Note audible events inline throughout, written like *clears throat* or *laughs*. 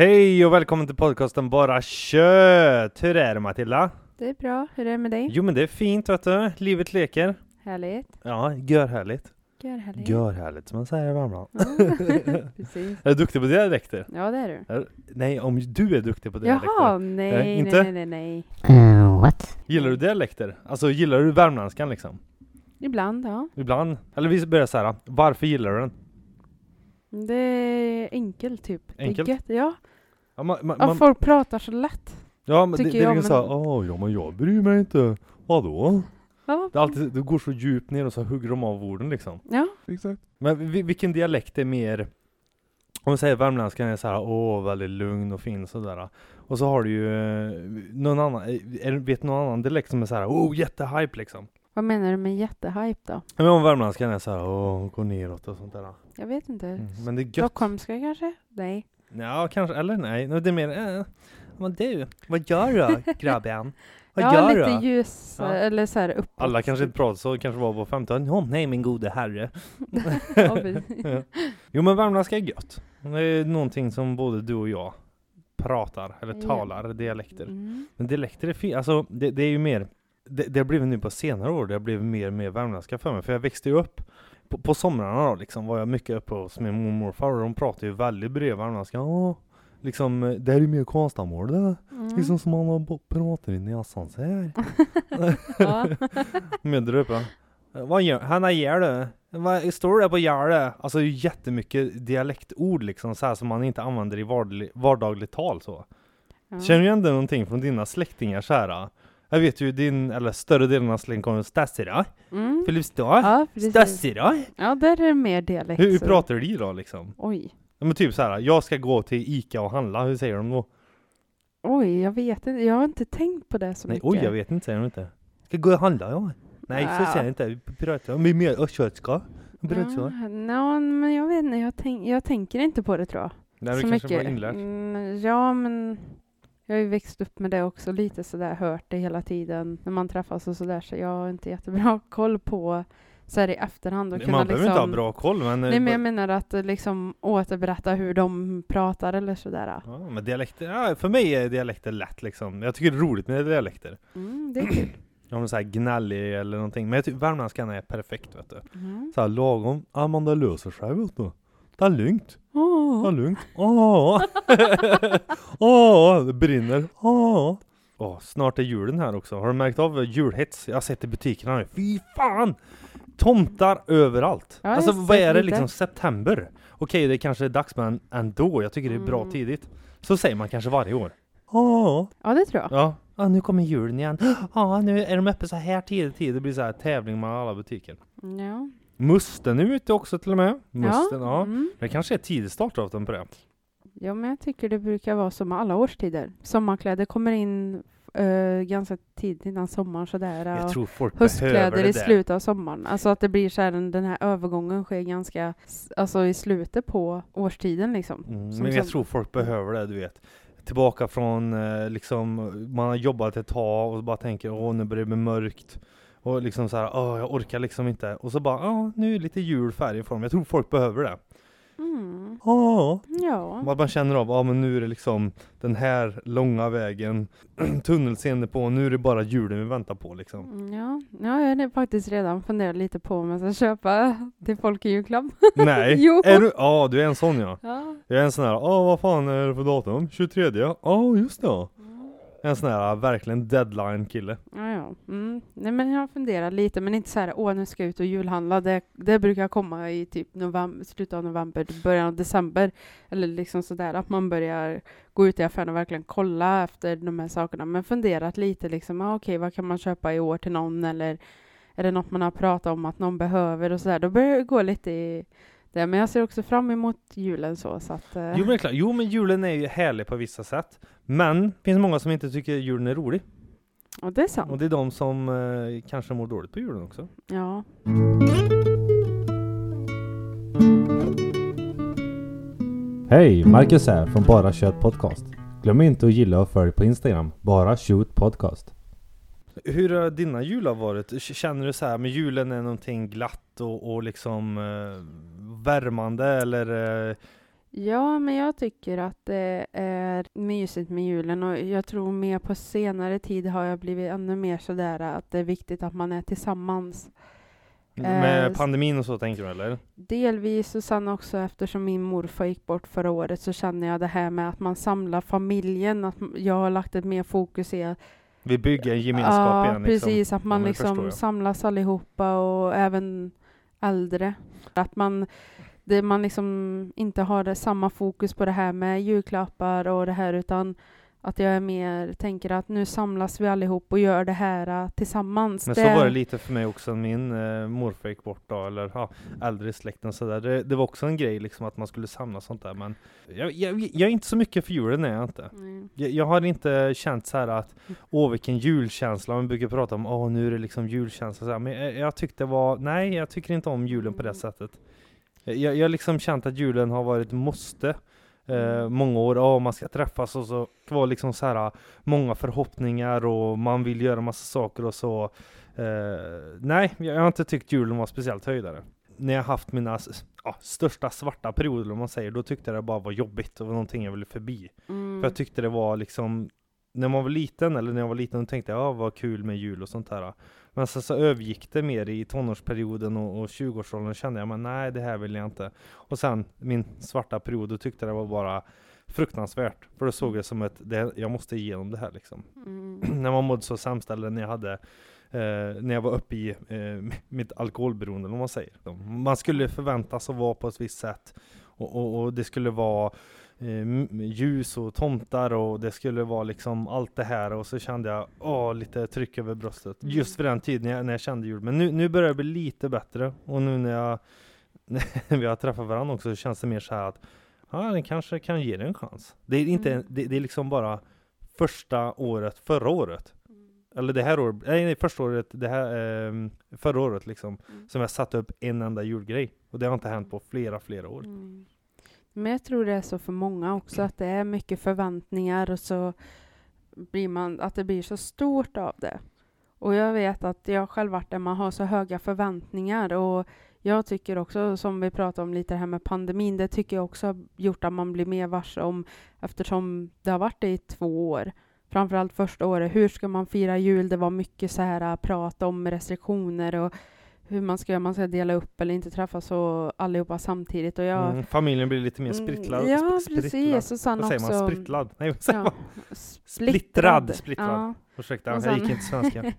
Hej och välkommen till podcasten Bara Kött! Hur är det Matilda? Det är bra. Hur är det med dig? Jo men det är fint vet du, livet leker. Härligt. Ja, görhärligt. Görhärligt. Görhärligt som man säger i Värmland. Ja, *laughs* precis. Är du duktig på dialekter? Ja, det är du. Är- Nej, om du är duktig på dialekter. Jaha, nej, nej, inte? nej, nej, nej. Gillar du dialekter? Alltså gillar du värmländskan liksom? Ibland, ja. Ibland? Eller vi börjar så här. varför gillar du den? Det är enkelt typ. Enkelt? Det är gött. Ja. Ja, man, man, ja, man, folk pratar så lätt. ja men det, det är jag, liksom såhär, men- åh ja men jag bryr mig inte. Vadå? Ja. Det, är alltid, det går så djupt ner och så hugger de av orden liksom. Ja. Exakt. Men vi- vilken dialekt är mer om vi säger värmländskan är så här, åh väldigt lugn och fin sådär. Och så har du ju eh, någon annan, eh, vet någon annan dialekt som är så här, åh jättehype liksom. Vad menar du med jättehype då? Ja, Men om värmländskan är så här, åh gå neråt och sånt där. Jag vet inte. Mm. Men det är gött. Stockholmska kanske? Nej. Ja kanske, eller nej. Det är mer, eh, men du, vad gör du *laughs* grabben? Vad ja, gör lite du? ljus Ja. eller så här uppåt. Alla kanske inte pratar så, kanske var på 15. Åh nej min gode herre. *laughs* *laughs* ja. Jo men värmländska är gött. Det är någonting som både du och jag pratar, eller talar, dialekter. Mm. Men dialekter är fint, alltså det, det är ju mer det, det har blivit nu på senare år, det har blivit mer och mer värmländska för mig. För jag växte ju upp på, på somrarna då liksom, var jag mycket uppe hos min mormor och morfar och de pratade ju väldigt bred värmländska. Åh, liksom, det här är ju mer konstamål det. Mm. Liksom som man har pratat i näsan så här. *laughs* ja. *laughs* Med där uppe. Vad gör, Hanna gör du? Vad står det på gärdet? Alltså jättemycket dialektord liksom så här som man inte använder i vardaglig, vardagligt tal så. Ja. Känner du igen det någonting från dina släktingar så här? Jag vet ju din, eller större delen av släkten kommer Stassira, Mm. Filipstad, Ja, precis. Stassira. Ja, där är det mer dialekt. Hur, hur så- pratar de då liksom? Oj. Ja, men typ så här, jag ska gå till Ica och handla, hur säger de då? Oj, jag vet inte. Jag har inte tänkt på det så Nej, mycket. oj jag vet inte, säger de inte. Ska gå och handla ja. Nej, så Ja. säger de inte. Vi pratar om mer östgötska. Ja, nå, men jag vet inte. Jag, tänk, jag tänker inte på det tror jag. Nej, du så kanske mycket. var inlärt. Mm, ja, men jag har ju växt upp med det också. Lite sådär, hört det hela tiden när man träffas och sådär. Så jag har inte jättebra *laughs* koll på så här i efterhand. Och Man kunna behöver liksom, inte ha bra koll men... Nej, men jag menar att eh, liksom återberätta hur de pratar eller sådär. Ja, men dialekter, ja, för mig är dialekter lätt liksom. Jag tycker det är roligt med dialekter. Mm, det är kul. *clears throat* Om så här gnällig eller någonting. Men jag tycker värmländskan är perfekt vet du. Mm. Så här lagom, ja men det löser sig vet du. Det är lugnt, det Åh. är lugnt. Åh, *laughs* Åh, det brinner. Åh. Åh, snart är julen här också. Har du märkt av julhets? Jag har sett i butikerna nu. Fy fan! Tomtar överallt. Ja, alltså vad är det liksom? September? Okej, det kanske är dags men ändå. Jag tycker det är bra Mm. tidigt. Så säger man kanske varje år. Åh, Ja, det tror jag. Ja, ja nu kommer julen igen. *gasps* Ja, nu är de uppe så här tidigt. tidigt. Det blir så här tävling mellan alla butiker. Ja. Musten är ute också till och med. Musten, ja. Mm. Det kanske är tidig startdatum på det. Ja, men jag tycker det brukar vara som alla årstider. Sommarkläder kommer in eh, ganska tidigt innan sommaren sådär. Jag och tror folk höstkläder i slutet av sommaren. Alltså att det blir så här, den här övergången sker ganska, alltså i slutet på årstiden liksom. Mm, men jag som- tror folk behöver det, du vet. Tillbaka från eh, liksom, man har jobbat ett tag och bara tänker åh nu börjar det bli mörkt. Och liksom så här, åh jag orkar liksom inte. Och så bara, ja nu är lite julfärg i form. Jag tror folk behöver det. Mm. Ja. Ja. Att man känner av, ja men nu är det liksom den här långa vägen, *clears throat* tunnelseende på, nu är det bara julen vi väntar på liksom. Mm, Ja, ja, jag har faktiskt redan funderat lite på om jag ska köpa till folk i julklapp. *laughs* Nej, *laughs* Jo. är du? Ja, du är en sån ja. Ja. Jag är en sån här, ja vad fan är det för datum? 23? Ja, just det. ja. En sån här verkligen deadline kille. Ja, ja. Mm. Nej, men jag funderar lite, men inte så här, åh nu ska jag ut och julhandla. Det, det brukar komma i typ november, slutet av november, början av december. Eller liksom sådär, att man börjar gå ut i affären och verkligen kolla efter de här sakerna. Men funderat lite liksom, ah, okej, vad kan man köpa i år till någon? Eller är det något man har pratat om att någon behöver och sådär. Då börjar det gå lite i det. Men jag ser också fram emot julen så, så att... eh, Jo men, klart. jo men julen är ju härlig på vissa sätt. Men det finns många som inte tycker julen är rolig. och det är sant. Och det är de som eh, kanske mår dåligt på julen också. Ja. Hej! Marcus här från Bara Kött Podcast. Glöm inte att gilla och följ på Instagram, Bara Shoot Podcast. Hur har dina jular varit? Känner du så här med julen är någonting glatt och, och liksom eh, värmande eller? Eh, Ja, men jag tycker att det är mysigt med julen och jag tror mer på senare tid har jag blivit ännu mer sådär att det är viktigt att man är tillsammans. Med Eh, pandemin och så tänker du eller? Delvis och sen också eftersom min morfar gick bort förra året så känner jag det här med att man samlar familjen, att jag har lagt ett mer fokus i Vi bygger en gemenskap ja, igen liksom. precis, att man Ja, förstår liksom samlas allihopa och även äldre. Att man, det, man liksom inte har samma fokus på det här med julklappar och det här utan att jag är mer tänker att nu samlas vi allihop och gör det här äh, tillsammans. Men så var det lite för mig också, min eh, morfar gick bort då, eller ja, äldre i släkten sådär. Det, det var också en grej liksom att man skulle samla sånt där, men jag, jag, jag är inte så mycket för julen är jag inte. Mm. Jag, jag har inte känt så här att, åh vilken julkänsla, man brukar prata om, åh nu är det liksom julkänsla så här. men jag, jag tyckte det var, nej jag tycker inte om julen på det Mm. sättet. Jag, jag har liksom känt att julen har varit måste. Eh, Mm. många år, ja man ska träffas och så var liksom så här många förhoppningar och man vill göra massa saker och så. Eh, nej, jag har inte tyckt julen var speciellt höjdare. När jag haft mina ja, största svarta perioder om man säger, då tyckte jag det bara var jobbigt och var någonting jag ville förbi. Mm. För jag tyckte det var liksom när man var liten, eller när jag var liten, då tänkte jag ja vad kul med jul och sånt här. Men sen så övergick det mer i tonårsperioden och, och 20-årsåldern kände jag men nej det här vill jag inte. Och sen min svarta period, då tyckte jag det var bara fruktansvärt. För då såg jag det som ett, det, jag måste igenom det här liksom. Mm. *clears throat* när man mådde så sämst eller när jag hade eh, när jag var uppe i eh, mitt alkoholberoende om man säger. Man skulle förväntas att vara på ett visst sätt och, och, och det skulle vara eh, ljus och tomtar och det skulle vara liksom allt det här och så kände jag åh, lite tryck över bröstet. Mm. Just för den tiden när jag, när jag kände jul. Men nu, nu börjar det bli lite bättre och nu när jag *laughs* när vi har träffat varandra också så känns det mer så här att ja, den kanske kan ge det en chans. Det är inte, Mm. det, det är liksom bara första året förra året. Eller det här året, nej, nej första året, det här, ehm, förra året liksom. Mm. Som jag satte upp en enda julgrej. Och det har inte hänt på flera, flera år. Men jag tror det är så för många också, att det är mycket förväntningar och så blir man, att det blir så stort av det. Och jag vet att jag själv varit där man har så höga förväntningar och jag tycker också, som vi pratade om lite det här med pandemin, det tycker jag också har gjort att man blir mer varse om eftersom det har varit det i två år. Framförallt första året, hur ska man fira jul? Det var mycket så här äh, prat om restriktioner och hur man ska göra, man ska dela upp eller inte träffas så allihopa samtidigt. Och jag, Mm, familjen blir lite mer Mm, splittrad. Ja, precis. Och sen Vad säger också... man? Sprittlad? Nej, vad säger Ja, man? splittrad. Splittrad. Ja. Ursäkta, Och jag gick sen- inte svenska.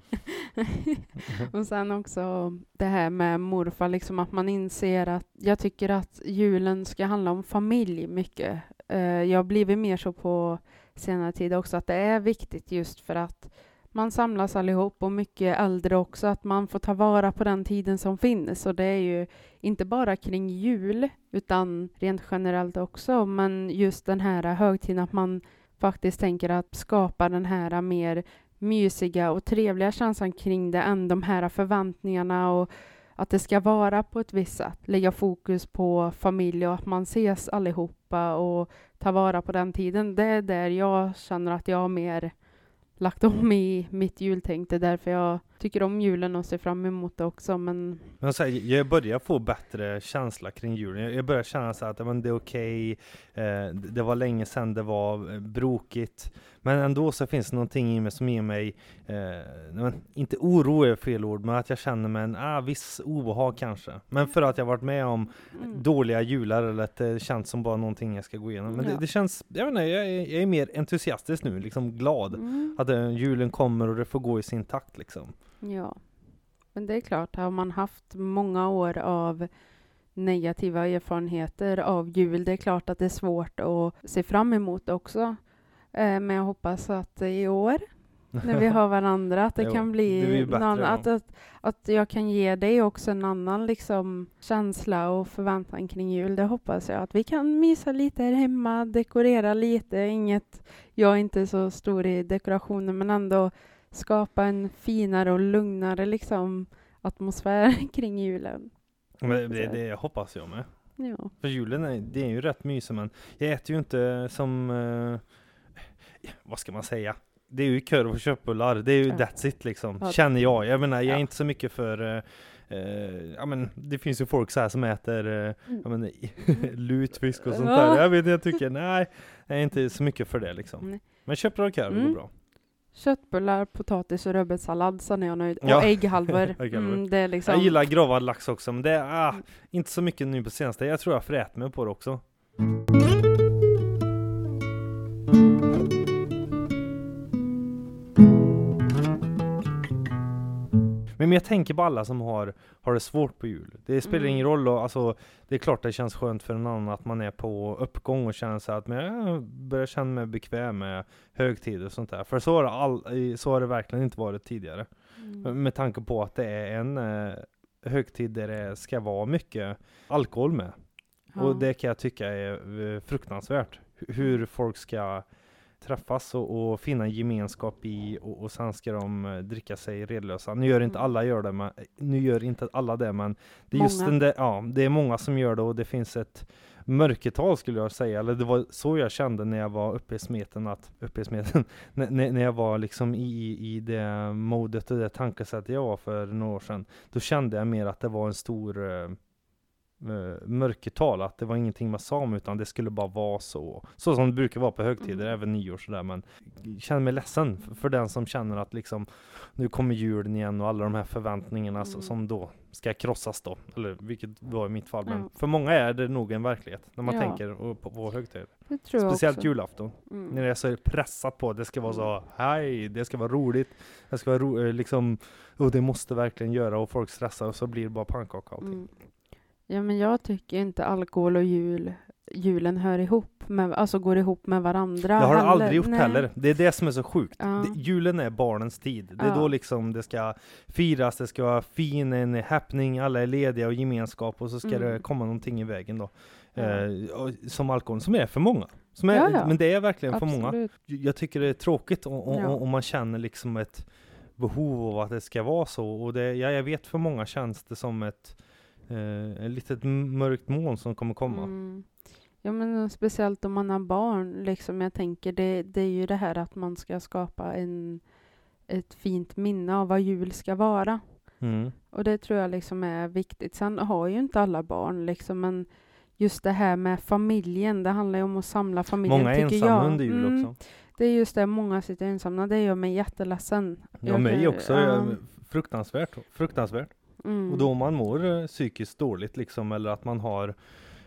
*laughs* och sen också det här med morfar, liksom att man inser att jag tycker att julen ska handla om familj mycket. Eh, jag har blivit mer så på senare tid också, att det är viktigt just för att man samlas allihop och mycket äldre också, att man får ta vara på den tiden som finns. Och det är ju inte bara kring jul, utan rent generellt också. Men just den här högtiden, att man faktiskt tänker att skapa den här mer mysiga och trevliga känslan kring det än de här förväntningarna och att det ska vara på ett visst sätt. Lägga fokus på familj och att man ses allihopa och ta vara på den tiden. Det är där jag känner att jag har mer lagt om i mitt jultänk. Det är därför jag tycker om julen och ser fram emot det också. Men Men så här, jag börjar få bättre känsla kring julen. Jag- börjar känna så här att men det är okej. Eh, det- det var länge sedan det var eh, brokigt. Men ändå så finns det någonting i mig som ger mig, eh, inte oro är fel ord, men att jag känner mig en ah, viss obehag kanske. Men för att jag varit med om mm. dåliga jular eller att det känns som bara någonting jag ska gå igenom. Men det, Ja. det känns, jag vet inte, jag är, jag är mer entusiastisk nu, liksom glad. Mm. Att eh, julen kommer och det får gå i sin takt liksom. Ja, men det är klart, har man haft många år av negativa erfarenheter av jul, det är klart att det är svårt att se fram emot också. Eh, Men jag hoppas att i år, när vi har varandra, att det *laughs* Jo, kan det bli bättre någon, att, att, att jag kan ge dig också en annan liksom, känsla och förväntan kring jul. Det hoppas jag. Att vi kan mysa lite här hemma, dekorera lite. Inget, jag är inte så stor i dekorationer, men ändå skapa en finare och lugnare liksom, atmosfär *laughs* kring julen. Men det, det, hoppas jag med. Ja. För julen är, det är ju rätt mysig men jag äter ju inte som, eh, vad ska man säga? Det är ju korv och köttbullar, det är ju Ja. that's it liksom, Ja. känner jag. Jag menar, jag är inte så mycket för eh, Eh, ja men det finns ju folk så här som äter eh, ja, men, Mm. *laughs* lutfisk och sånt där. Jag vet jag tycker nej, jag är inte så mycket för det liksom. Nej. Men köttbröd och korv går Mm. bra. Köttbullar, potatis och rödbetssallad, sen är jag nöjd. Ja. Och *laughs* ägghalvor. Mm, det är liksom... Jag gillar gravad lax också men det är ah, inte så mycket nu på senaste. Jag tror jag förät mig på det också. Men jag tänker på alla som har, har det svårt på jul. Det spelar Mm. ingen roll, och, alltså, det är klart det känns skönt för en annan att man är på uppgång och känner sig att men jag börjar känna mig bekväm med högtider och sånt där. För så har det, all, så har det verkligen inte varit tidigare. Mm. Med tanke på att det är en eh, högtid där det ska vara mycket alkohol med. Ja. Och det kan jag tycka är eh, fruktansvärt. Hu- Hur folk ska träffas och, och finna en gemenskap i och, och sen ska de eh, dricka sig redlösa. Nu gör inte Mm. alla gör det, men, nu gör inte alla det, men det är just den där, ja, det är många som gör det och det finns ett mörkertal skulle jag säga, eller det var så jag kände när jag var uppe i smeten, att, uppe i smeten, *laughs* när, när jag var liksom i, i det modet och det tankesättet jag var för några år sedan, då kände jag mer att det var en stor eh, eh, mörkertal, att det var ingenting man sa om utan det skulle bara vara så. Så som det brukar vara på högtider, Mm. även nyår sådär. Men jag känner mig ledsen för, för den som känner att liksom nu kommer julen igen och alla de här förväntningarna så- Mm. som då ska krossas då. Eller vilket var i mitt fall. Men Ja. för många är det nog en verklighet när man Ja. tänker på, på, högtider. Speciellt också. julafton. Mm. När det är så pressat på, det ska vara så hej, det ska vara roligt, det ska vara ro, eh, liksom, och det måste verkligen göra och folk stressar och så blir det bara pannkaka och allting. Mm. Ja, men jag tycker inte alkohol och jul, julen hör ihop med, alltså går ihop med varandra. Det har det aldrig gjort Nej. heller. Det är det som är så sjukt. Ja. Det, julen är barnens tid. Det är Ja. då liksom det ska firas, det ska vara fin, en happening, alla är lediga och gemenskap och så ska Mm. det komma någonting i vägen då. Ja. Eh, som alkohol, som är för många. Som är, Ja. Men det är verkligen för många. Absolut. Jag tycker det är tråkigt om man känner liksom ett behov av att det ska vara så. Och det, ja, jag vet för många känns det som ett, eh, ett litet mörkt moln som kommer komma. Mm. Ja, men speciellt om man har barn, liksom. Jag tänker det, det är ju det här att man ska skapa en, ett fint minne av vad jul ska vara. Mm. Och det tror jag liksom är viktigt. Sen har ju inte alla barn liksom, men just det här med familjen, det handlar ju om att samla familjen, Många är ensamma jag. under jul Mm, också. Det är just det, många sitter ensamma. Det gör mig jätteledsen. Ja, mig också. Jag, fruktansvärt. Fruktansvärt. Mm. Och då man mår eh, psykiskt dåligt liksom, eller att man har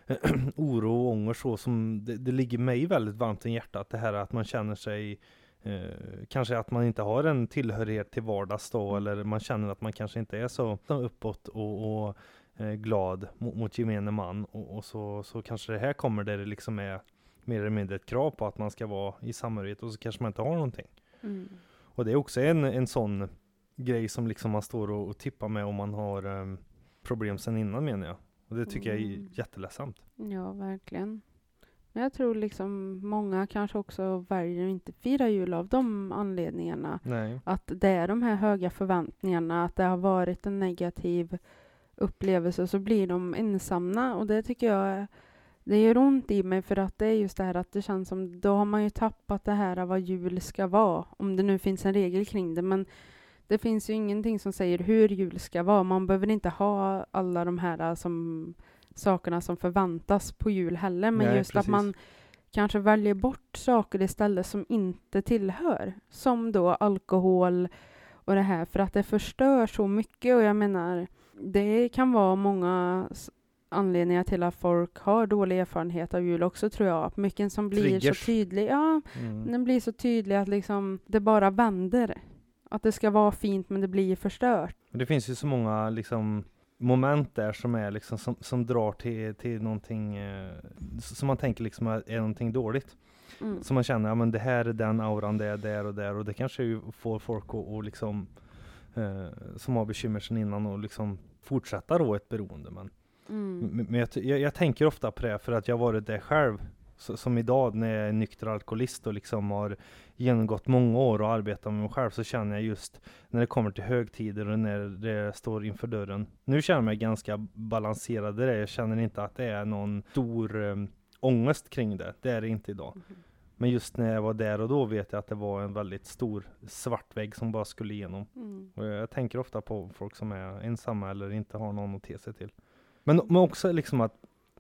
*clears throat* oro och ångest så som det, det ligger mig väldigt varmt om hjärtat. Det här att man känner sig eh, kanske att man inte har en tillhörighet till vardags då, eller man känner att man kanske inte är så uppåt och, och eh, glad mot, mot gemene man. Och, och så, så kanske det här kommer där det liksom är mer eller mindre ett krav på att man ska vara i samhörighet och så kanske man inte har någonting. Mm. Och det är också en, en sån grej som liksom man står och, och tippar med om man har em, problem sen innan menar jag. Och det tycker jag är Mm. jätteledsamt. Ja, verkligen. Men jag tror liksom många kanske också väljer att inte fira jul av de anledningarna. Nej. Att det är de här höga förväntningarna, att det har varit en negativ upplevelse, så blir de ensamma. Och det tycker jag är- det gör ont i mig för att det är just det här att det känns som då har man ju tappat det här av vad jul ska vara. Om det nu finns en regel kring det. Men det finns ju ingenting som säger hur jul ska vara. Man behöver inte ha alla de här äh, som, sakerna som förväntas på jul heller. Men Nej, just att precis. man kanske väljer bort saker istället som inte tillhör. Som då alkohol och det här. För att det förstör så mycket. Och jag menar, det kan vara många anledningar till att folk har dålig erfarenhet av jul också tror jag. Mycket som blir Triggers. så tydlig. Ja, Mm. den blir så tydlig att liksom det bara vänder. Att det ska vara fint men det blir förstört. Det finns ju så många liksom moment där som är liksom som, som drar till, till någonting eh, som man tänker liksom är, är någonting dåligt. Mm. Så man känner, ja men det här är den auran, det är där och där och det kanske ju får folk att och liksom eh, som har bekymmer sedan innan och liksom fortsätta då ett beroende. Men Mm. Men jag, jag, jag tänker ofta på det för att jag varit det själv. Så, som idag när jag är nykter alkoholist och liksom har genomgått många år och arbetat med mig själv så känner jag just när det kommer till högtider och när det står inför dörren. Nu känner jag mig ganska balanserad i det. Jag känner inte att det är någon stor um, ångest kring det. Det är det inte idag. Mhm. Men just när jag var där och då vet jag att det var en väldigt stor svart vägg som bara skulle igenom. Mm. Och jag tänker ofta på folk som är ensamma eller inte har någon att te sig till. Men, men också liksom att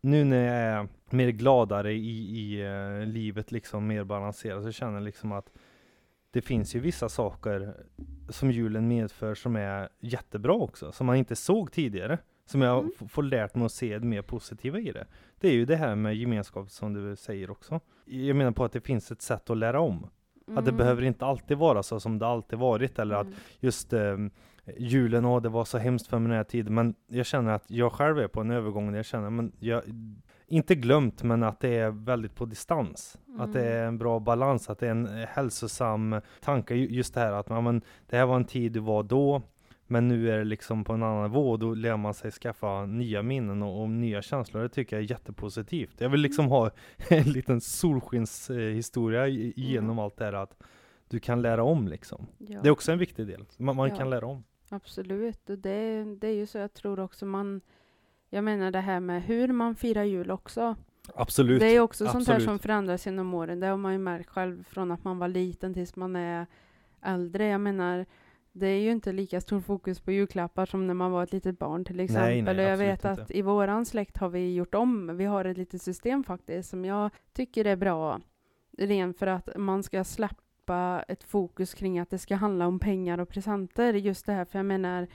nu när jag är mer gladare i, i eh, livet, liksom mer balanserad, så känner jag liksom att det finns ju vissa saker som julen medför som är jättebra också, som man inte såg tidigare. Som jag Mm. får lärt mig att se det mer positiva i det. Det är ju det här med gemenskap som du säger också. Jag menar på att det finns ett sätt att lära om. Att det Mm. behöver inte alltid vara så som det alltid varit, eller att Mm. just eh, julen, och det var så hemskt för mig den här tiden, men jag känner att jag själv är på en övergång där jag känner, men jag, inte glömt, men att det är väldigt på distans. Att det Mm. är en bra balans, att det är en hälsosam tanke, Ju- just det här att man, men, det här var en tid du var då, men nu är det liksom på en annan nivå, och då lär man sig skaffa nya minnen och, och nya känslor. Det tycker jag är jättepositivt. Jag vill liksom ha *laughs* en liten solskenshistoria i- igenom allt det här, att du kan lära om liksom. Ja. Det är också en viktig del. Man, man Ja. kan lära om. Absolut, och det, det är ju så jag tror också man Jag menar det här med hur man firar jul också. Absolut. Det är också sånt här som förändras genom åren. Det har man ju märkt själv från att man var liten tills man är äldre. Jag menar, det är ju inte lika stor fokus på julklappar som när man var ett litet barn till exempel. nej, och jag vet att inte. i våran släkt har vi gjort om. Vi har ett litet system faktiskt som jag tycker är bra. Rent för att man ska släppa ett fokus kring att det ska handla om pengar och presenter. Just det här, för jag menar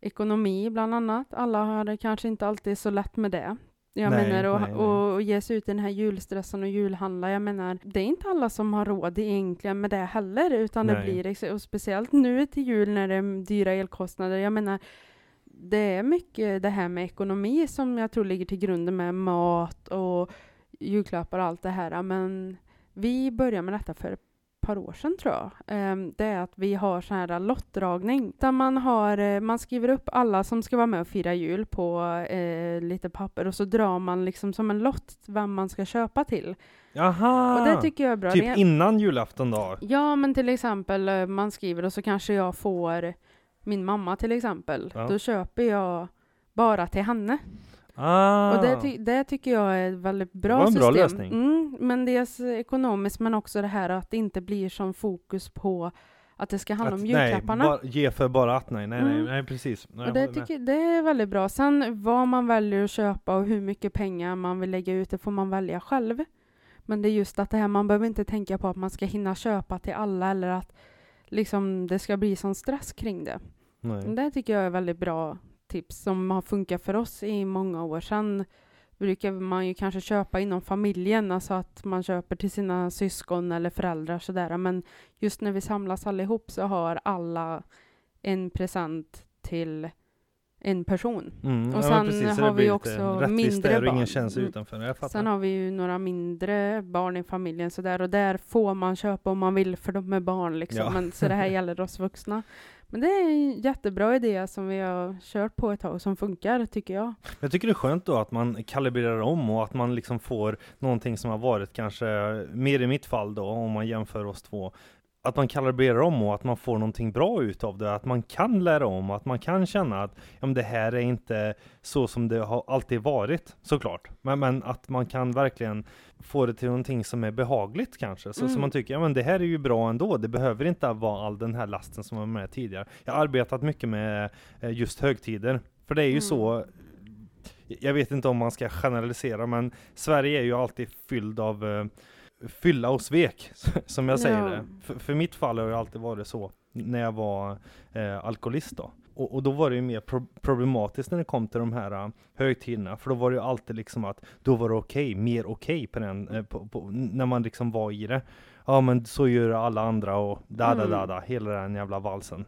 ekonomi bland annat. Alla har det kanske inte alltid så lätt med det. Jag Nej, menar, och, nej, nej. och, och ge sig ut i den här julstressen och julhandla. Jag menar, det är inte alla som har råd egentligen med det heller, utan det Nej. blir, ex- och speciellt nu till jul när det är dyra elkostnader. Jag menar, det är mycket det här med ekonomi som jag tror ligger till grunden med mat och julklappar och allt det här. Men vi började med detta för par år sedan tror jag. Ehm, Det är att vi har sån här lottdragning. Där man, har, eh, man skriver upp alla som ska vara med och fira jul på eh, lite papper och så drar man liksom som en lott vem man ska köpa till. Jaha! Och det tycker jag är bra. typ Det- innan julafton då? Ja, men till exempel eh, man skriver och så kanske jag får min mamma till exempel. Ja. Då köper jag bara till henne. Ah! Och det, ty- det tycker jag är ett väldigt bra Det var en bra system. lösning. Mm, men dels ekonomiskt men också det här att det inte blir som fokus på att det ska handla Att- om julklapparna. Nej, bara, ge för bara att, nej, nej, nej, Mm. nej precis. Nej, och det, tycker, det är väldigt bra. Sen vad man väljer att köpa och hur mycket pengar man vill lägga ut, det får man välja själv. Men det är just att det här, man behöver inte tänka på att man ska hinna köpa till alla eller att liksom det ska bli sån stress kring det. nej. Det tycker jag är väldigt bra tips som har funkat för oss i många år. Sen brukar man ju kanske köpa inom familjen, alltså att man köper till sina syskon eller föräldrar sådär. Men just när vi samlas allihop så har alla en present till en person. Mm, Och ja, sen men precis, har vi också mindre ingen barn. känner sig Mm. utanför. Jag fattar. Sen har vi ju några mindre barn i familjen sådär och där får man köpa om man vill för de är barn liksom. Ja. Men, så det här *laughs* gäller oss vuxna. Men det är en jättebra idé som vi har kört på ett tag som funkar tycker jag. Jag tycker det är skönt då att man kalibrerar om och att man liksom får någonting som har varit kanske, mer i mitt fall då, om man jämför oss två, att man kalibrerar om och att man får någonting bra utav det, att man kan lära om, att man kan känna att ja, det här är inte så som det har alltid varit, såklart. Men, men att man kan verkligen få det till någonting som är behagligt kanske, så, så Mm. man tycker ja men det här är ju bra ändå, det behöver inte vara all den här lasten som var med tidigare. Jag har arbetat mycket med eh, just högtider, för det är ju Mm. så jag vet inte om man ska generalisera, men Sverige är ju alltid fylld av eh, fylla och svek, *laughs* som jag säger det. För, för mitt fall har det alltid varit så, när jag var eh, alkoholist då. Och, och då var det ju mer pro problematiskt när det kom till de här uh, högtiderna, för då var det ju alltid liksom att då var det okej, mer okej på den, eh, på, på, när man liksom var i det. Ja men så gör alla andra och da da da Mm. da, hela den jävla valsen.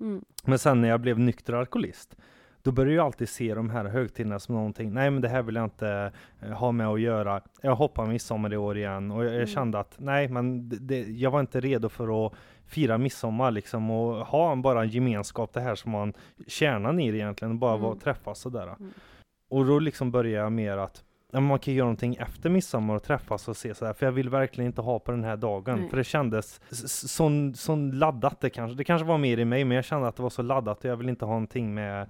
Mm. Men sen när jag blev nykter alkoholist, då började jag alltid se de här högtiderna som någonting, nej men det här vill jag inte eh, ha med att göra. Jag hoppar midsommar i år igen och jag, jag Mm. kände att nej men det, det, jag var inte redo för att fira midsommar liksom och ha en bara en gemenskap, det här som man kärnan i det egentligen, bara Mm. träffas sådär. Mm. Och då liksom började jag mer att man kan göra någonting efter midsommar och träffas och se sådär, för jag vill verkligen inte ha på den här dagen, Nej. för det kändes s- s- sån, sån laddat det kanske, det kanske var mer i mig, men jag kände att det var så laddat och jag vill inte ha någonting med,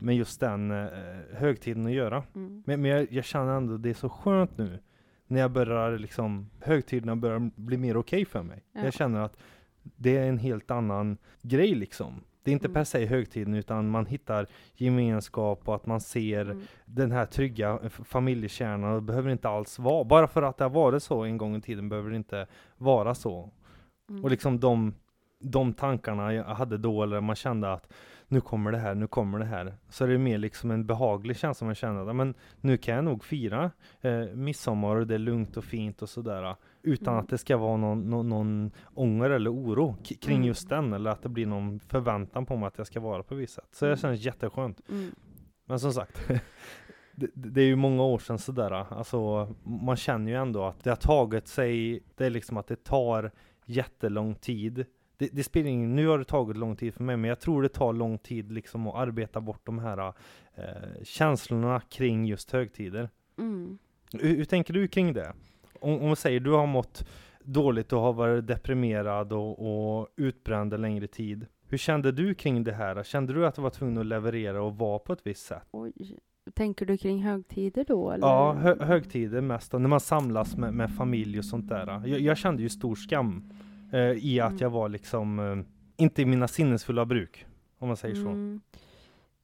med just den eh, högtiden att göra. Mm. Men, men jag, jag känner ändå, det är så skönt nu, när jag börjar liksom, högtiderna börjar bli mer okej för mig. Ja. Jag känner att det är en helt annan grej liksom. Det är inte Mm. per se högtiden utan man hittar gemenskap och att man ser Mm. den här trygga f- familjekärnan det behöver inte alls vara, bara för att det har varit så en gång i tiden behöver det inte vara så. Mm. Och liksom de, de tankarna jag hade då, eller man kände att nu kommer det här, nu kommer det här. Så är det mer liksom en behaglig känsla man känner, men nu kan jag nog fira eh, midsommar och det är lugnt och fint och sådär. Utan Mm. att det ska vara någon, någon, någon ånger eller oro kring Mm. just den, eller att det blir någon förväntan på mig att jag ska vara på visst sätt. Så det Mm. känns jätteskönt. Mm. Men som sagt, *laughs* det, det är ju många år sedan sådär. Alltså, man känner ju ändå att det har tagit sig, det är liksom att det tar jättelång tid. Det, det spelar ingen, nu har det tagit lång tid för mig, men jag tror det tar lång tid liksom att arbeta bort de här eh, känslorna kring just högtider. Mm. Hur, hur tänker du kring det? Om, om vi säger du har mått dåligt och har varit deprimerad och, och utbränd en längre tid. Hur kände du kring det här? Kände du att du var tvungen att leverera och vara på ett visst sätt? Oj. Tänker du kring högtider då? Eller? Ja, hö högtider mest, när man samlas med, med familj och sånt där. Jag, jag kände ju stor skam i att Mm. jag var liksom eh, inte i mina sinnesfulla bruk, om man säger så. Mm.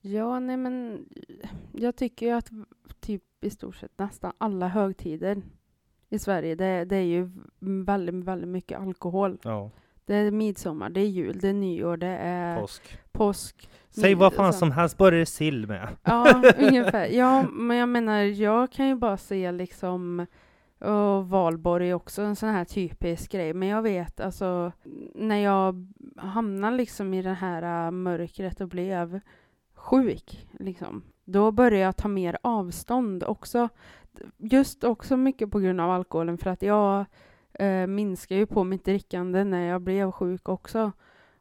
Ja, nej men jag tycker ju att typ i stort sett nästan alla högtider i Sverige, det, det är ju väldigt, väldigt mycket alkohol. Ja, Det är midsommar, det är jul, det är nyår, det är påsk. påsk. Säg vad fan som helst, bara det är sill med. Ja, *laughs* ungefär. Ja, men jag menar, jag kan ju bara se liksom och valborg är också en sån här typisk grej. Men jag vet alltså när jag hamnade liksom i det här äh, mörkret och blev sjuk liksom. Då började jag ta mer avstånd också. Just också mycket på grund av alkoholen för att jag äh, eh, minskade ju på mitt drickande när jag blev sjuk också.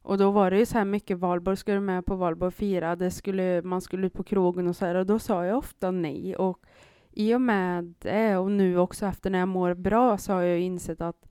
Och då var det ju så här mycket valborg, skulle du med på valborg och fira? Det skulle, man skulle ut på krogen och så här och då sa jag ofta nej. Och i och med det och nu också efter när jag mår bra så har jag insett att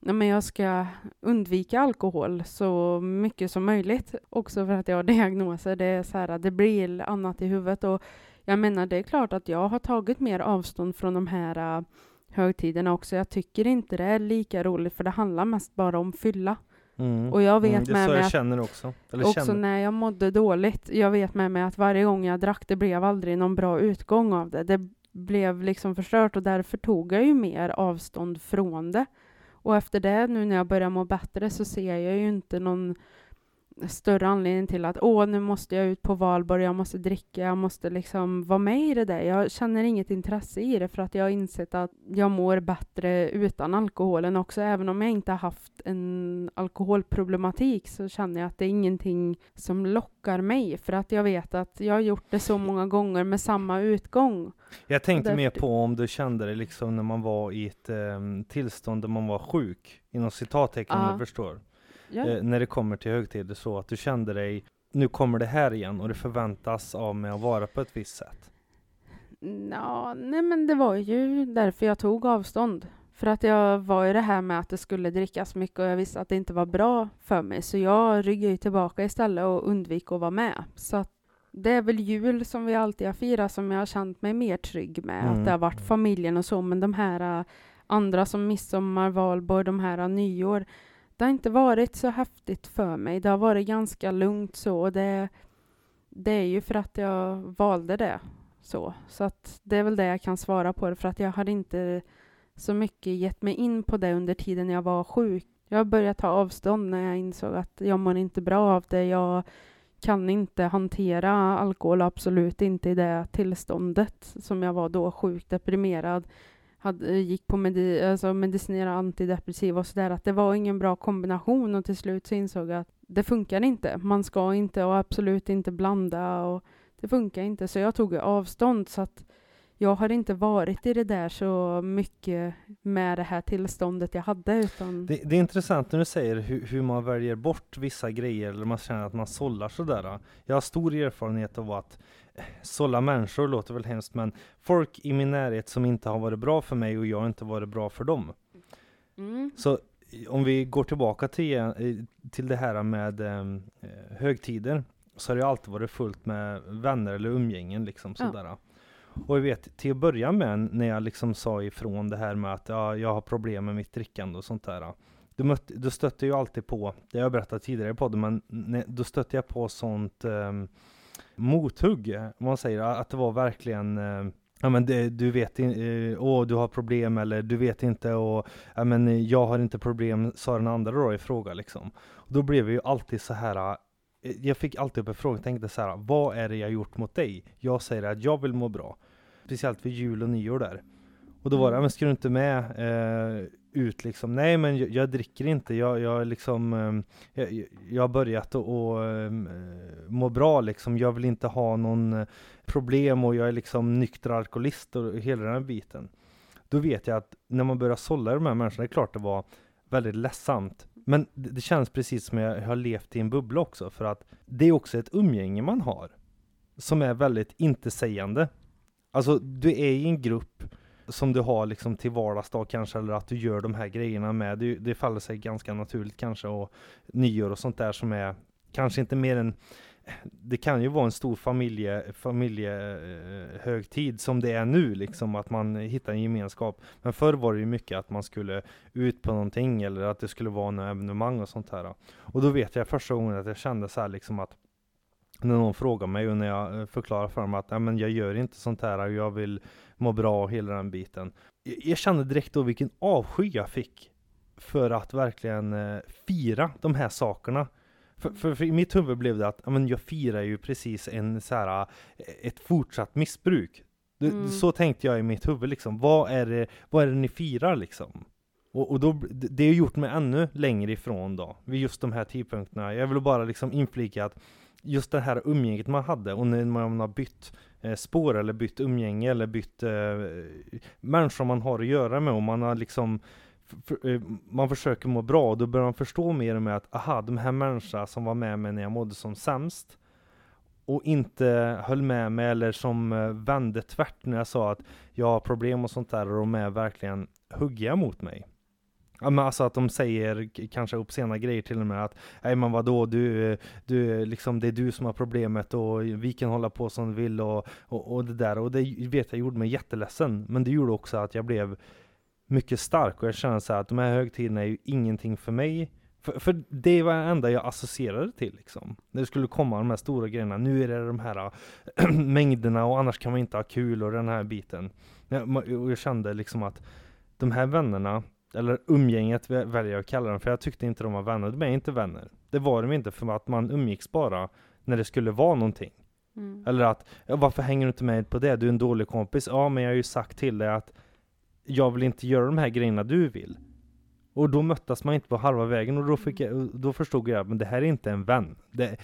ja, men jag ska undvika alkohol så mycket som möjligt. Också för att jag har *laughs* diagnoser. Det är så här, det blir annat i huvudet. Och jag menar, det är klart att jag har tagit mer avstånd från de här uh, högtiderna också. Jag tycker inte det är lika roligt för det handlar mest bara om fylla. Mm. Och jag vet mm, det med så mig jag att- känner också. Eller Också känner. när jag mådde dåligt. Jag vet med mig att varje gång jag drack, det blev aldrig någon bra utgång av det. Det blev liksom förstört och därför tog jag ju mer avstånd från det. Och efter det, nu när jag börjar må bättre, så ser jag ju inte någon större anledning till att åh, nu måste jag ut på valborg, jag måste dricka, jag måste liksom vara med i det där. Jag känner inget intresse i det för att jag har insett att jag mår bättre utan alkoholen också. Även om jag inte har haft en alkoholproblematik så känner jag att det är ingenting som lockar mig för att jag vet att jag har gjort det så många gånger med samma utgång. Jag tänkte därför- mer på om du kände det liksom när man var i ett ehm, tillstånd där man var sjuk, inom citattecken om Ja. du förstår. Ja. Eh, när det kommer till högtider så att du kände dig, nu kommer det här igen och det förväntas av mig att vara på ett visst sätt. Ja, nej men det var ju därför jag tog avstånd. För att jag var ju det här med att det skulle drickas mycket och jag visste att det inte var bra för mig. Så jag ryggade ju tillbaka istället och undvik att vara med. Så att det är väl jul som vi alltid har firat som jag har känt mig mer trygg med. Mm. Att det har varit familjen och så. Men de här äh, andra som midsommar, valborg, de här äh, nyår. Det har inte varit så häftigt för mig. Det har varit ganska lugnt så. Och det, det är ju för att jag valde det så. Så att det är väl det jag kan svara på det, för att jag hade inte så mycket gett mig in på det under tiden jag var sjuk. Jag började ta avstånd när jag insåg att jag mår inte bra av det. Jag kan inte hantera alkohol, absolut inte i det tillståndet som jag var då, sjuk, deprimerad. Hade, eh, gick på medi alltså medicinera antidepressiva och sådär, att det var ingen bra kombination och till slut så insåg jag att det funkar inte. Man ska inte och absolut inte blanda och det funkar inte. Så jag tog avstånd så att jag har inte varit i det där så mycket med det här tillståndet jag hade utan Det, det är intressant när du säger hur, hur man väljer bort vissa grejer eller man känner att man sållar sådär. Jag har stor erfarenhet av att sålla människor låter väl hemskt men folk i min närhet som inte har varit bra för mig och jag inte varit bra för dem. mm. Så om vi går tillbaka till, eh, till det här med eh, högtider så har det alltid varit fullt med vänner eller umgängen liksom Ja. sådär. Och jag vet, till att börja med, när jag liksom sa ifrån det här med att ja, jag har problem med mitt drickande och sånt där. Då, mötte, då stötte jag alltid på, det har jag berättat tidigare i podden, men ne, då stötte jag på sånt um, mothugg, om man säger, att det var verkligen eh, Ja men det, du vet inte, eh, åh du har problem eller du vet inte och ja men jag har inte problem, sa den andra då i fråga liksom. Och då blev vi ju alltid så här eh, jag fick alltid upp en fråga, tänkte så här, vad är det jag gjort mot dig? Jag säger att jag vill må bra. Speciellt vid jul och nyår där. Och då var det, mm. men ska du inte med eh, ut liksom? Nej men jag, jag dricker inte, jag, jag liksom, eh, jag, jag har börjat att eh, må bra liksom. Jag vill inte ha någon eh, problem och jag är liksom nykter alkoholist och hela den här biten. Då vet jag att när man börjar sålla de här människorna, det är klart det var väldigt ledsamt. Men det, det känns precis som jag har levt i en bubbla också, för att det är också ett umgänge man har. Som är väldigt intetsägande. Alltså, du är i en grupp som du har liksom till vardagsdag kanske, eller att du gör de här grejerna med. Det, det faller sig ganska naturligt kanske, och nyår och sånt där som är kanske inte mer än det kan ju vara en stor familje, familjehögtid eh, som det är nu, liksom att man hittar en gemenskap. Men förr var det ju mycket att man skulle ut på någonting eller att det skulle vara något evenemang och sånt här. Och då vet jag första gången att jag kände så här liksom att när någon frågar mig och när jag eh, förklarar för dem att Nej, men jag gör inte sånt här och jag vill må bra och hela den biten. Jag kände direkt då vilken avsky jag fick för att verkligen eh, fira de här sakerna. För, för, för, i mitt huvud blev det att ja, men jag firar ju precis en så här, eh, ett fortsatt missbruk. Mm. Så tänkte jag i mitt huvud liksom. Vad är det, vad är det ni firar liksom? Och, och då, det har gjort mig ännu längre ifrån då, vid just de här tidpunkterna. Jag vill bara liksom inflika att just det här umgänget man hade och när man har bytt eh, spår eller bytt umgänge eller bytt eh, människor man har att göra med och man har liksom eh, man försöker må bra och då börjar man förstå mer och mer att aha, de här människorna som var med mig när jag mådde som sämst och inte höll med mig eller som eh, vände tvärt när jag sa att jag har problem och sånt där och de är verkligen huggiga mot mig. Ja, men alltså att de säger kanske obscena grejer till och med att Nej men vadå, du, du, liksom, det är du som har problemet och vi kan hålla på som vi vill och, och, och det där. Och det vet jag gjorde mig jätteledsen. Men det gjorde också att jag blev mycket stark och jag känner så att de här högtiderna är ju ingenting för mig. För, för det var det enda jag associerade till liksom. När det skulle komma de här stora grejerna. Nu är det de här *clears throat* mängderna och annars kan man inte ha kul och den här biten. Och jag kände liksom att de här vännerna, eller umgänget väljer jag att kalla dem, för jag tyckte inte de var vänner. De är inte vänner. Det var de inte för att man umgicks bara när det skulle vara någonting. Mm. Eller att, ja, varför hänger du inte med på det? Du är en dålig kompis. Ja, men jag har ju sagt till dig att jag vill inte göra de här grejerna du vill. Och då möttes man inte på halva vägen och då, fick jag, då förstod jag att det här är inte en vän. Det,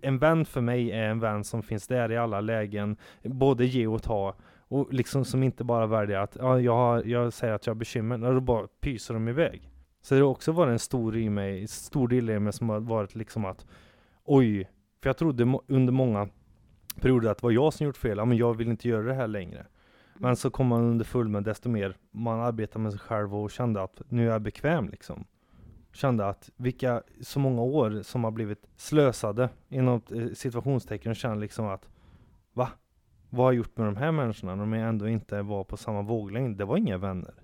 en vän för mig är en vän som finns där i alla lägen, både ge och ta. Och liksom som inte bara väljer att, ja, jag, jag säger att jag har bekymmer, och då bara pyser de iväg. Så det har också varit en stor i mig, stor del i mig som har varit liksom att, oj, för jag trodde under många perioder att det var jag som gjort fel, ja, men jag vill inte göra det här längre. Men så kom man under full med desto mer man arbetar med sig själv och kände att nu är jag bekväm liksom. Kände att vilka, så många år som har blivit slösade inom eh, situationstecken och kände liksom att va? Vad har jag gjort med de här människorna när de ändå inte var på samma våglängd? Det var inga vänner.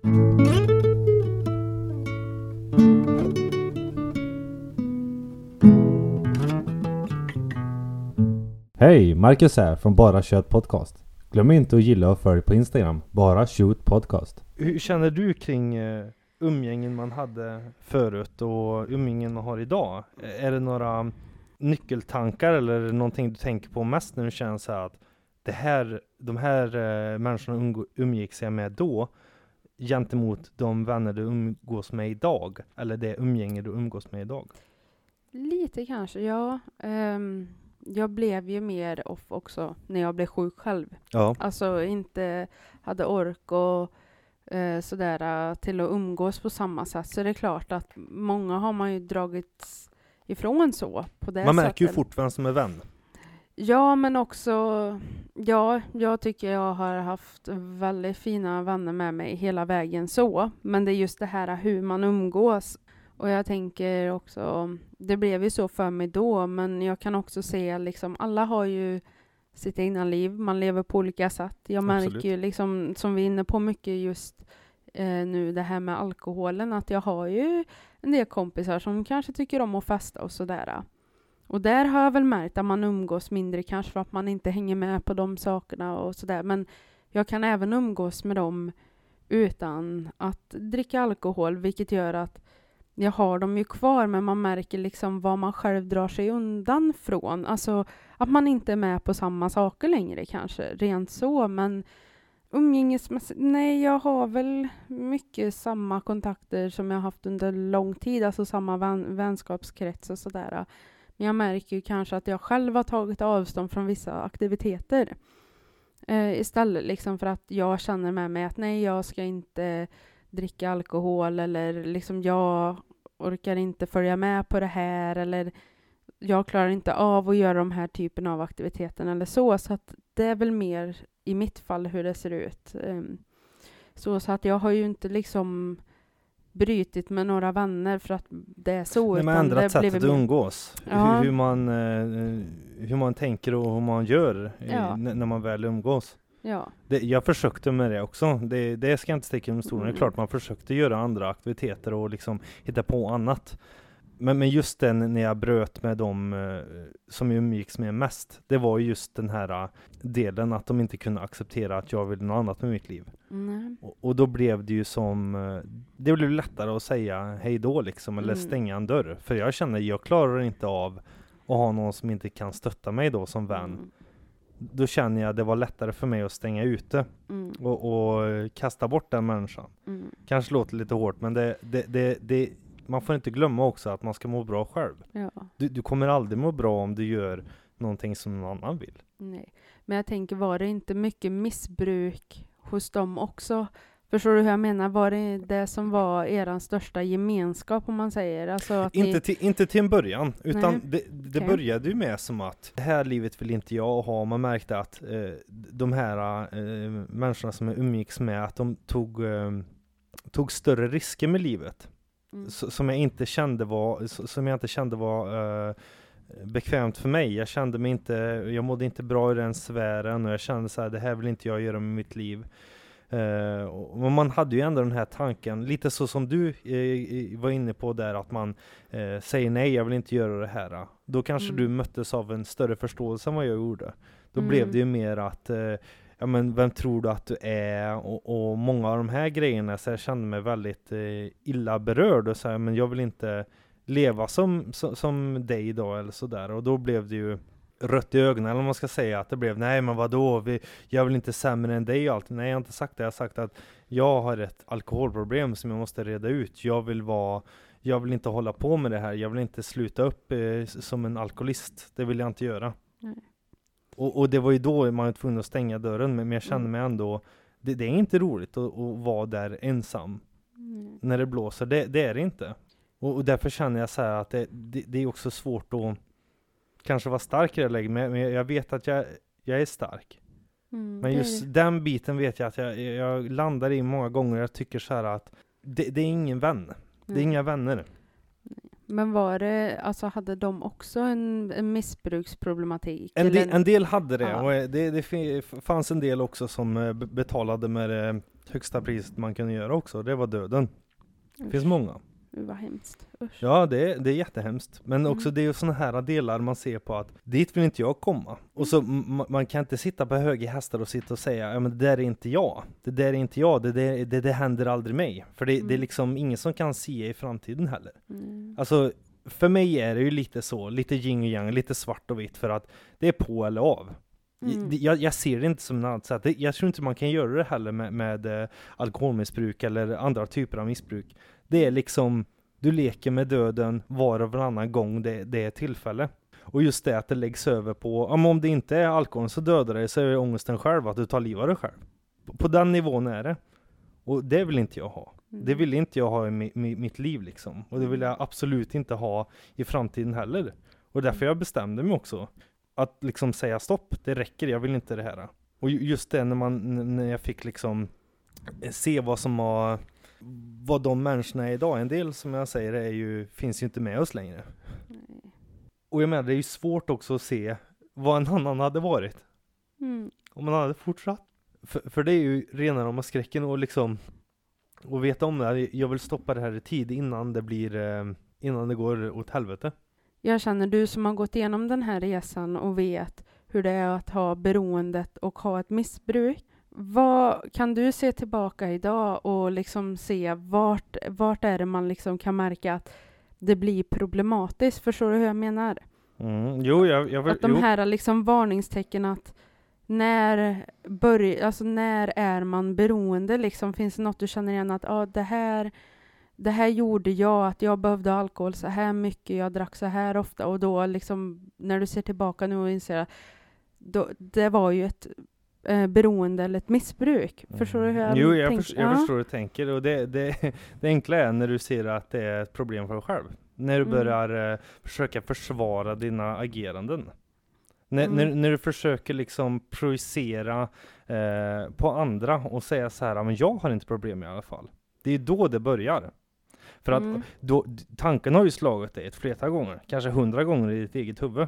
Hej! Marcus här från Bara Kött Podcast. Glöm inte att gilla och följ på Instagram, bara shoot podcast. Hur känner du kring uh, umgängen man hade förut och umgängen man har idag? Är det några nyckeltankar eller någonting du tänker på mest när du känner så att det här, de här uh, människorna umgicks jag med då gentemot de vänner du umgås med idag? Eller det umgänge du umgås med idag? Lite kanske, ja. Um jag blev ju mer off också när jag blev sjuk själv. Ja. Alltså inte hade ork och eh, sådär till att umgås på samma sätt. Så det är klart att många har man ju dragit ifrån så. På det man märker sättet. ju fort vem som är vän. Ja, men också, ja, jag tycker jag har haft väldigt fina vänner med mig hela vägen så. Men det är just det här hur man umgås och jag tänker också, det blev ju så för mig då, men jag kan också se liksom, alla har ju sitt egna liv. Man lever på olika sätt. Jag märker Absolut. ju liksom, som vi är inne på mycket just eh, nu, det här med alkoholen, att jag har ju en del kompisar som kanske tycker om att festa och sådär. Och där har jag väl märkt att man umgås mindre kanske för att man inte hänger med på de sakerna och sådär. Men jag kan även umgås med dem utan att dricka alkohol, vilket gör att jag har dem ju kvar, men man märker liksom vad man själv drar sig undan från. Alltså att man inte är med på samma saker längre kanske, rent så, men umgängesmässigt, nej, jag har väl mycket samma kontakter som jag haft under lång tid, alltså samma vän, vänskapskrets och sådär. Men jag märker ju kanske att jag själv har tagit avstånd från vissa aktiviteter. Eh, istället liksom för att jag känner med mig att nej, jag ska inte dricka alkohol eller liksom jag orkar inte följa med på det här eller jag klarar inte av att göra de här typen av aktiviteter eller så. Så att det är väl mer i mitt fall hur det ser ut. Eh, Så, så att jag har ju inte liksom brytit med några vänner för att det är så. Nej, men utan ändrat sättet att umgås. Ja. Hur, hur, man, eh, hur man tänker och hur man gör Ja. när man väl umgås. Ja. Det, jag försökte med det också. Det, det ska jag inte sticka under stolen. Det är Mm. klart man försökte göra andra aktiviteter och liksom hitta på annat. Men, men just den när jag bröt med dem eh, som jag umgicks med mest. Det var just den här eh, delen att de inte kunde acceptera att jag ville något annat med mitt liv. Nej. Och, och då blev det ju som, eh, det blev lättare att säga hej då liksom, eller Mm. stänga en dörr. För jag känner, jag klarar inte av att ha någon som inte kan stötta mig då som vän. Mm. Då känner jag det var lättare för mig att stänga ute Mm. och, och kasta bort den människan. Mm. Kanske låter lite hårt men det, det, det, det, man får inte glömma också att man ska må bra själv. Ja. Du, du kommer aldrig må bra om du gör någonting som någon annan vill. Nej. Men jag tänker, var det inte mycket missbruk hos dem också? Förstår du hur jag menar? Var det det som var er största gemenskap om man säger? Alltså att Inte, ni... till, inte till en början, utan Nej. det, det Okej. började ju med som att det här livet vill inte jag ha. Man märkte att eh, de här eh, människorna som jag umgicks med, att de tog, eh, tog större risker med livet. Mm. som jag inte kände var, som jag inte kände var eh, bekvämt för mig. Jag kände mig inte, jag mådde inte bra i den sfären och jag kände så här, det här vill inte jag göra med mitt liv. Eh, och man hade ju ändå den här tanken, lite så som du i- var inne på där, att man eh, säger nej, jag vill inte göra det här. Då kanske Mm. du möttes av en större förståelse än vad jag gjorde. Då Mm. blev det ju mer att, ja men vem tror du att du är? Och, och många av de här grejerna, så jag kände mig väldigt eh, illa berörd och så här, men jag vill inte leva som, som, som dig då eller sådär. Och då blev det ju rött i ögonen, eller vad man ska säga, att det blev nej men vadå, vi, jag väl inte sämre än dig och allt. Nej jag har inte sagt det, jag har sagt att jag har ett alkoholproblem som jag måste reda ut. Jag vill vara jag vill inte hålla på med det här, jag vill inte sluta upp eh, som en alkoholist. Det vill jag inte göra. Nej. Och, och det var ju då man var tvungen att stänga dörren, men jag kände Mm. mig ändå, det, det är inte roligt att, att vara där ensam Mm. när det blåser, det, det är det inte. Och, och därför känner jag så att det, det, det är också svårt att kanske vara stark i det läget, men men jag vet att jag, jag är stark. Mm, Men just den biten vet jag att jag, jag landar i många gånger, jag tycker så här att det, det är ingen vän. Det är Mm. inga vänner. Men var det, alltså hade de också en, en missbruksproblematik? En, del, en del hade det, Ja. och eh, det, det fanns en del också som eh, be- betalade med det högsta priset man kunde göra också, det var döden. Det finns många. Vad hemskt. Usch. Ja, det, är- det är jättehemskt. Men Mm. också det är ju sådana här delar man ser på att dit vill inte jag komma. Och så Mm. man kan inte sitta på höga hästar och sitta och säga ja men det där är inte jag. Det där är inte jag, det, det, det, det händer aldrig mig. För det, det är Mm. liksom ingen som kan se i framtiden heller. Mm. Alltså, för mig är det ju lite så, lite yin och yang, lite svart och vitt för att det är på eller av. Mm. Jag, jag ser det inte som något annat sätt. Jag tror inte man kan göra det heller med, med eh, alkoholmissbruk eller andra typer av missbruk. Det är liksom, du leker med döden var och varannan gång det, det är tillfälle. Och just det att det läggs över på, om det inte är alkoholen så dödar det så är det ångesten själv att du tar livet av dig själv. På, på den nivån är det. Och det vill inte jag ha. Mm. Det vill inte jag ha i mi, mi, mitt liv liksom. Och det vill jag absolut inte ha i framtiden heller. Och därför jag bestämde mig också. Att liksom säga stopp, det räcker, jag vill inte det här. Och ju- just det när man, när jag fick liksom se vad som har, vad de människorna är idag. En del som jag säger är ju, finns ju inte med oss längre. Nej. Och jag menar, det är ju svårt också att se vad en annan hade varit. Mm. Om man hade fortsatt. För, för det är ju rena rama skräcken och liksom och veta om det här. Jag vill stoppa det här i tid innan det blir eh, innan det går åt helvete. Jag känner du som har gått igenom den här resan och vet hur det är att ha beroendet och ha ett missbruk. Vad kan du se tillbaka idag och liksom se vart, vart är det man liksom kan märka att det blir problematiskt? Förstår du hur jag menar? Mm. Jo, jag, jag Att de jo. här liksom varningstecken att när, börj, alltså när är man beroende? Liksom, finns det något du känner igen att ah, det, här, det här gjorde jag, att jag behövde alkohol så här mycket, jag drack så här ofta och då liksom när du ser tillbaka nu och inser att då, det var ju ett eh, beroende eller ett missbruk. Förstår du hur jag Mm. Jo, jag, tänker? förs- jag Ja. förstår hur du tänker och det, det, *laughs* det enkla är när du ser att det är ett problem för dig själv. När du Mm. börjar eh, försöka försvara dina ageranden. När, Mm. när, när du försöker liksom projicera eh, på andra och säga så här, "Ja, men jag har inte problem i alla fall. Det är då det börjar. För att Mm. då, tanken har ju slagit dig ett flertal gånger, kanske hundra gånger i ditt eget huvud.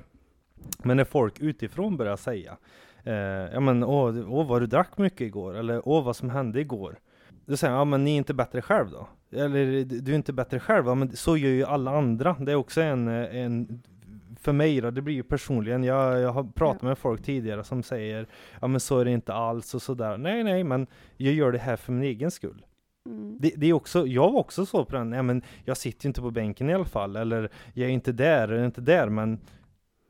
Men när folk utifrån börjar säga, eh, ja men åh, åh vad du drack mycket igår, eller åh vad som hände igår. Då säger jag, ja men ni är inte bättre själv då? Eller du är inte bättre själv, ja, men så gör ju alla andra. Det är också en, eh, en för mig då, det blir ju personligen, jag, jag har pratat med folk tidigare som säger, ja men så är det inte alls och sådär. Nej nej, men jag gör det här för min egen skull. Mm. Det, det är också, jag var också så på den, ja men jag sitter ju inte på bänken i alla fall, eller jag är inte där, eller inte där, men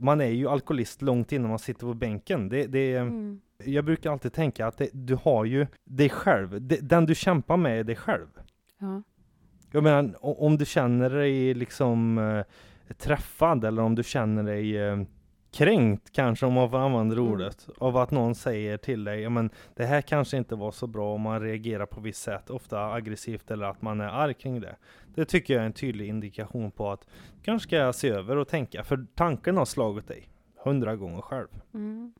man är ju alkoholist långt innan man sitter på bänken. Det, det, Mm. Jag brukar alltid tänka att det, du har ju dig själv, det, den du kämpar med är dig själv. Ja. Jag menar, om du känner dig liksom eh, träffad, eller om du känner dig eh, kränkt kanske, om man får använda det Mm. ordet, av att någon säger till dig, ja men det här kanske inte var så bra om man reagerar på visst sätt, ofta aggressivt eller att man är arg kring det. Det tycker jag är en tydlig indikation på att kanske ska se över och tänka, för tanken har slagit dig hundra gånger själv. Mm.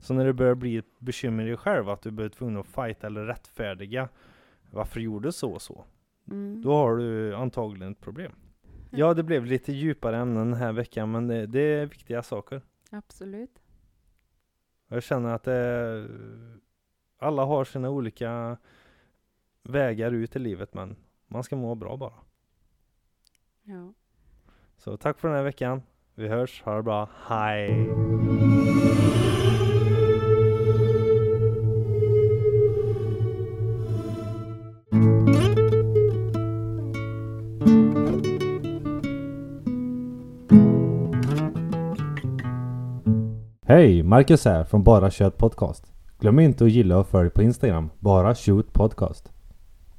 Så när det börjar bli ett bekymmer i dig själv, att du blir tvungen att fighta eller rättfärdiga varför gjorde så och så, Mm. då har du antagligen ett problem. Ja, det blev lite djupare ämnen den här veckan, men det, det är viktiga saker. Absolut. Jag känner att det, alla har sina olika vägar ut i livet, men man ska må bra bara. Ja. Så tack för den här veckan. Vi hörs, ha det bra, hej! Hej! Marcus här från Bara Kött Podcast. Glöm inte att gilla och följ på Instagram, Bara Shoot Podcast.